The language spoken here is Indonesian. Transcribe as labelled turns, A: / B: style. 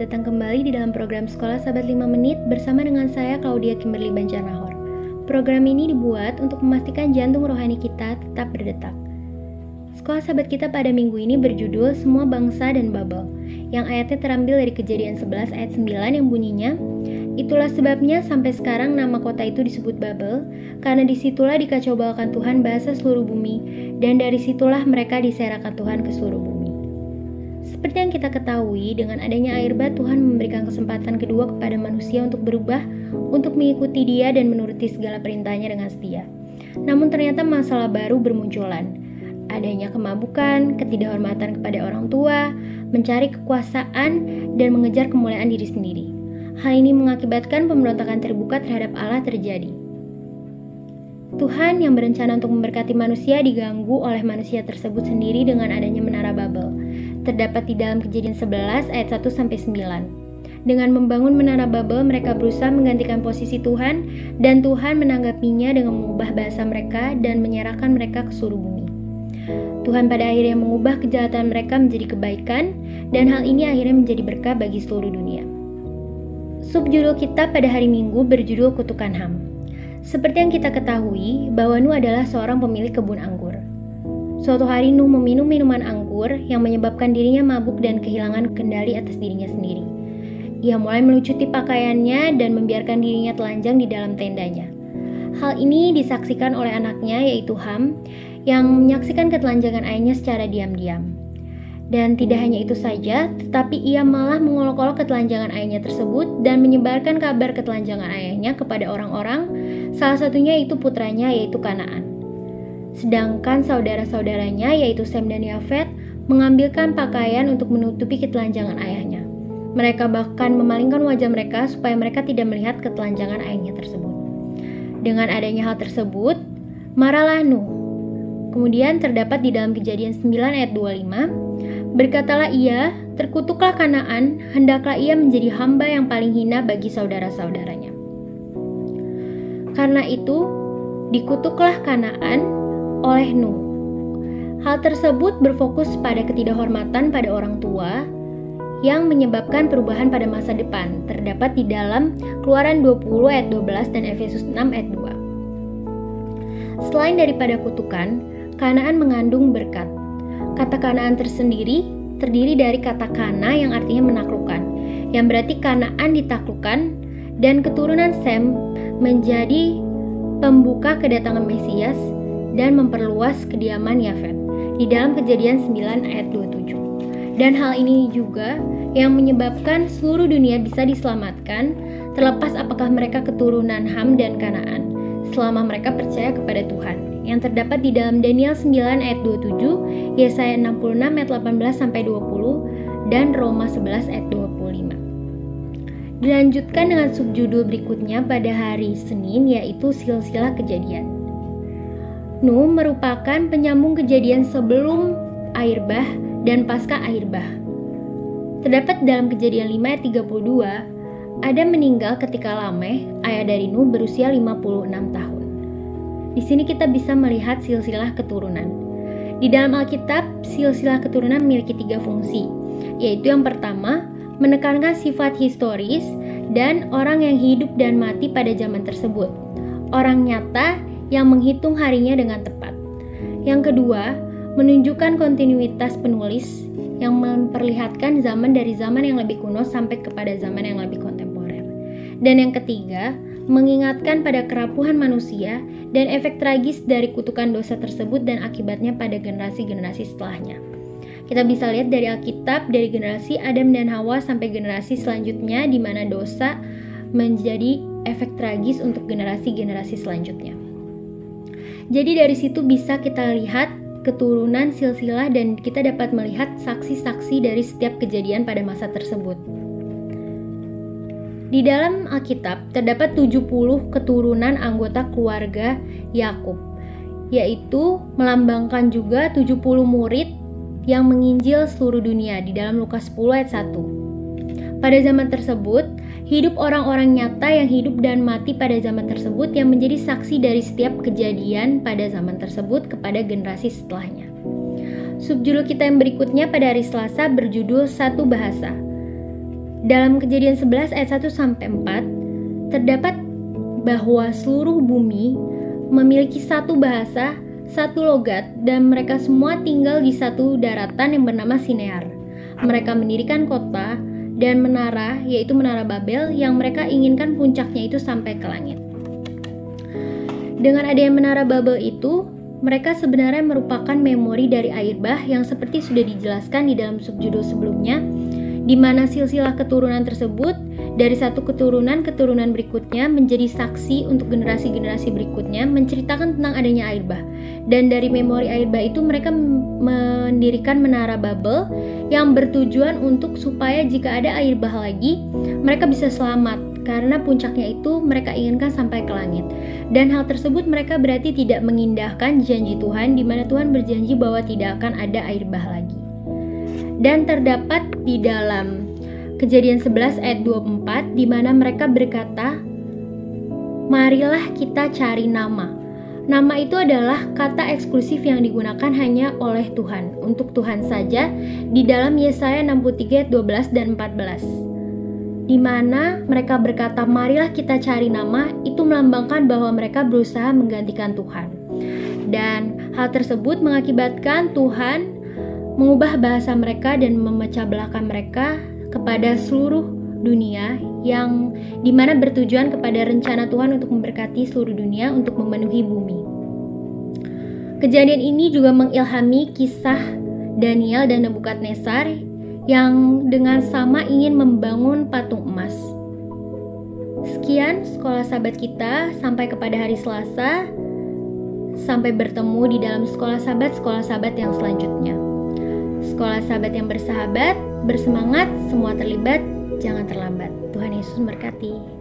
A: datang kembali di dalam program Sekolah Sahabat 5 Menit bersama dengan saya Claudia Kimberly Banjarnahor. Program ini dibuat untuk memastikan jantung rohani kita tetap berdetak. Sekolah Sahabat kita pada minggu ini berjudul Semua Bangsa dan Babel, yang ayatnya terambil dari kejadian 11 ayat 9 yang bunyinya, Itulah sebabnya sampai sekarang nama kota itu disebut Babel, karena di situlah dikacaubalkan Tuhan bahasa seluruh bumi, dan dari situlah mereka diserakan Tuhan ke seluruh bumi. Seperti yang kita ketahui, dengan adanya air bah, Tuhan memberikan kesempatan kedua kepada manusia untuk berubah, untuk mengikuti dia dan menuruti segala perintahnya dengan setia. Namun ternyata masalah baru bermunculan. Adanya kemabukan, ketidakhormatan kepada orang tua, mencari kekuasaan, dan mengejar kemuliaan diri sendiri. Hal ini mengakibatkan pemberontakan terbuka terhadap Allah terjadi. Tuhan yang berencana untuk memberkati manusia diganggu oleh manusia tersebut sendiri dengan adanya menara Babel terdapat di dalam kejadian 11 ayat 1 sampai 9. Dengan membangun menara Babel, mereka berusaha menggantikan posisi Tuhan dan Tuhan menanggapinya dengan mengubah bahasa mereka dan menyerahkan mereka ke seluruh bumi. Tuhan pada akhirnya mengubah kejahatan mereka menjadi kebaikan dan hal ini akhirnya menjadi berkah bagi seluruh dunia. Subjudul kita pada hari Minggu berjudul Kutukan Ham. Seperti yang kita ketahui, bahwa Nuh adalah seorang pemilik kebun anggur. Suatu hari Nuh meminum minuman anggur yang menyebabkan dirinya mabuk dan kehilangan kendali atas dirinya sendiri. Ia mulai melucuti pakaiannya dan membiarkan dirinya telanjang di dalam tendanya. Hal ini disaksikan oleh anaknya yaitu Ham yang menyaksikan ketelanjangan ayahnya secara diam-diam. Dan tidak hanya itu saja, tetapi ia malah mengolok-olok ketelanjangan ayahnya tersebut dan menyebarkan kabar ketelanjangan ayahnya kepada orang-orang, salah satunya itu putranya yaitu Kanaan. Sedangkan saudara-saudaranya yaitu Sem dan Yafet mengambilkan pakaian untuk menutupi ketelanjangan ayahnya. Mereka bahkan memalingkan wajah mereka supaya mereka tidak melihat ketelanjangan ayahnya tersebut. Dengan adanya hal tersebut, marahlah Nuh. Kemudian terdapat di dalam kejadian 9 ayat 25, Berkatalah ia, terkutuklah Kanaan, hendaklah ia menjadi hamba yang paling hina bagi saudara-saudaranya. Karena itu, dikutuklah Kanaan oleh Nuh. Hal tersebut berfokus pada ketidakhormatan pada orang tua yang menyebabkan perubahan pada masa depan terdapat di dalam Keluaran 20 ayat 12 dan Efesus 6 ayat 2. Selain daripada kutukan, Kanaan mengandung berkat. Kata Kanaan tersendiri terdiri dari kata kana yang artinya menaklukkan, yang berarti Kanaan ditaklukkan dan keturunan Sem menjadi pembuka kedatangan Mesias dan memperluas kediaman Yafet di dalam kejadian 9 ayat 27. Dan hal ini juga yang menyebabkan seluruh dunia bisa diselamatkan terlepas apakah mereka keturunan Ham dan Kanaan selama mereka percaya kepada Tuhan yang terdapat di dalam Daniel 9 ayat 27, Yesaya 66 ayat 18 sampai 20 dan Roma 11 ayat 25. Dilanjutkan dengan subjudul berikutnya pada hari Senin yaitu silsilah kejadian. Nuh merupakan penyambung kejadian sebelum air bah dan pasca air bah. Terdapat dalam kejadian 5 ayat 32, Adam meninggal ketika Lameh, ayah dari Nuh berusia 56 tahun. Di sini kita bisa melihat silsilah keturunan. Di dalam Alkitab, silsilah keturunan memiliki tiga fungsi, yaitu yang pertama, menekankan sifat historis dan orang yang hidup dan mati pada zaman tersebut. Orang nyata yang menghitung harinya dengan tepat. Yang kedua, menunjukkan kontinuitas penulis yang memperlihatkan zaman dari zaman yang lebih kuno sampai kepada zaman yang lebih kontemporer. Dan yang ketiga, mengingatkan pada kerapuhan manusia dan efek tragis dari kutukan dosa tersebut dan akibatnya pada generasi-generasi setelahnya. Kita bisa lihat dari Alkitab dari generasi Adam dan Hawa sampai generasi selanjutnya di mana dosa menjadi efek tragis untuk generasi-generasi selanjutnya. Jadi dari situ bisa kita lihat keturunan silsilah dan kita dapat melihat saksi-saksi dari setiap kejadian pada masa tersebut. Di dalam Alkitab terdapat 70 keturunan anggota keluarga Yakub, yaitu melambangkan juga 70 murid yang menginjil seluruh dunia di dalam Lukas 10 ayat 1. Pada zaman tersebut, hidup orang-orang nyata yang hidup dan mati pada zaman tersebut yang menjadi saksi dari setiap kejadian pada zaman tersebut kepada generasi setelahnya. Subjudul kita yang berikutnya pada hari Selasa berjudul Satu Bahasa. Dalam kejadian 11 ayat 1 sampai 4 terdapat bahwa seluruh bumi memiliki satu bahasa, satu logat, dan mereka semua tinggal di satu daratan yang bernama Sinear. Mereka mendirikan kota dan menara, yaitu menara Babel, yang mereka inginkan puncaknya itu sampai ke langit. Dengan adanya menara Babel itu, mereka sebenarnya merupakan memori dari air bah yang seperti sudah dijelaskan di dalam subjudul sebelumnya, di mana silsilah keturunan tersebut dari satu keturunan keturunan berikutnya menjadi saksi untuk generasi-generasi berikutnya menceritakan tentang adanya air bah. Dan dari memori air bah itu mereka mendirikan menara Babel yang bertujuan untuk supaya jika ada air bah lagi, mereka bisa selamat karena puncaknya itu mereka inginkan sampai ke langit. Dan hal tersebut mereka berarti tidak mengindahkan janji Tuhan di mana Tuhan berjanji bahwa tidak akan ada air bah lagi. Dan terdapat di dalam Kejadian 11 ayat 24 di mana mereka berkata, "Marilah kita cari nama." Nama itu adalah kata eksklusif yang digunakan hanya oleh Tuhan, untuk Tuhan saja di dalam Yesaya 63 ayat 12 dan 14 di mana mereka berkata, "Marilah kita cari nama," itu melambangkan bahwa mereka berusaha menggantikan Tuhan. Dan hal tersebut mengakibatkan Tuhan mengubah bahasa mereka dan memecah belahkan mereka kepada seluruh dunia yang di mana bertujuan kepada rencana Tuhan untuk memberkati seluruh dunia untuk memenuhi bumi. Kejadian ini juga mengilhami kisah Daniel dan Nebukadnezar yang dengan sama ingin membangun patung emas. Sekian sekolah sahabat kita sampai kepada hari Selasa. Sampai bertemu di dalam sekolah sahabat sekolah sahabat yang selanjutnya. Sekolah sahabat yang bersahabat, bersemangat, semua terlibat, jangan terlambat. Tuhan Yesus memberkati.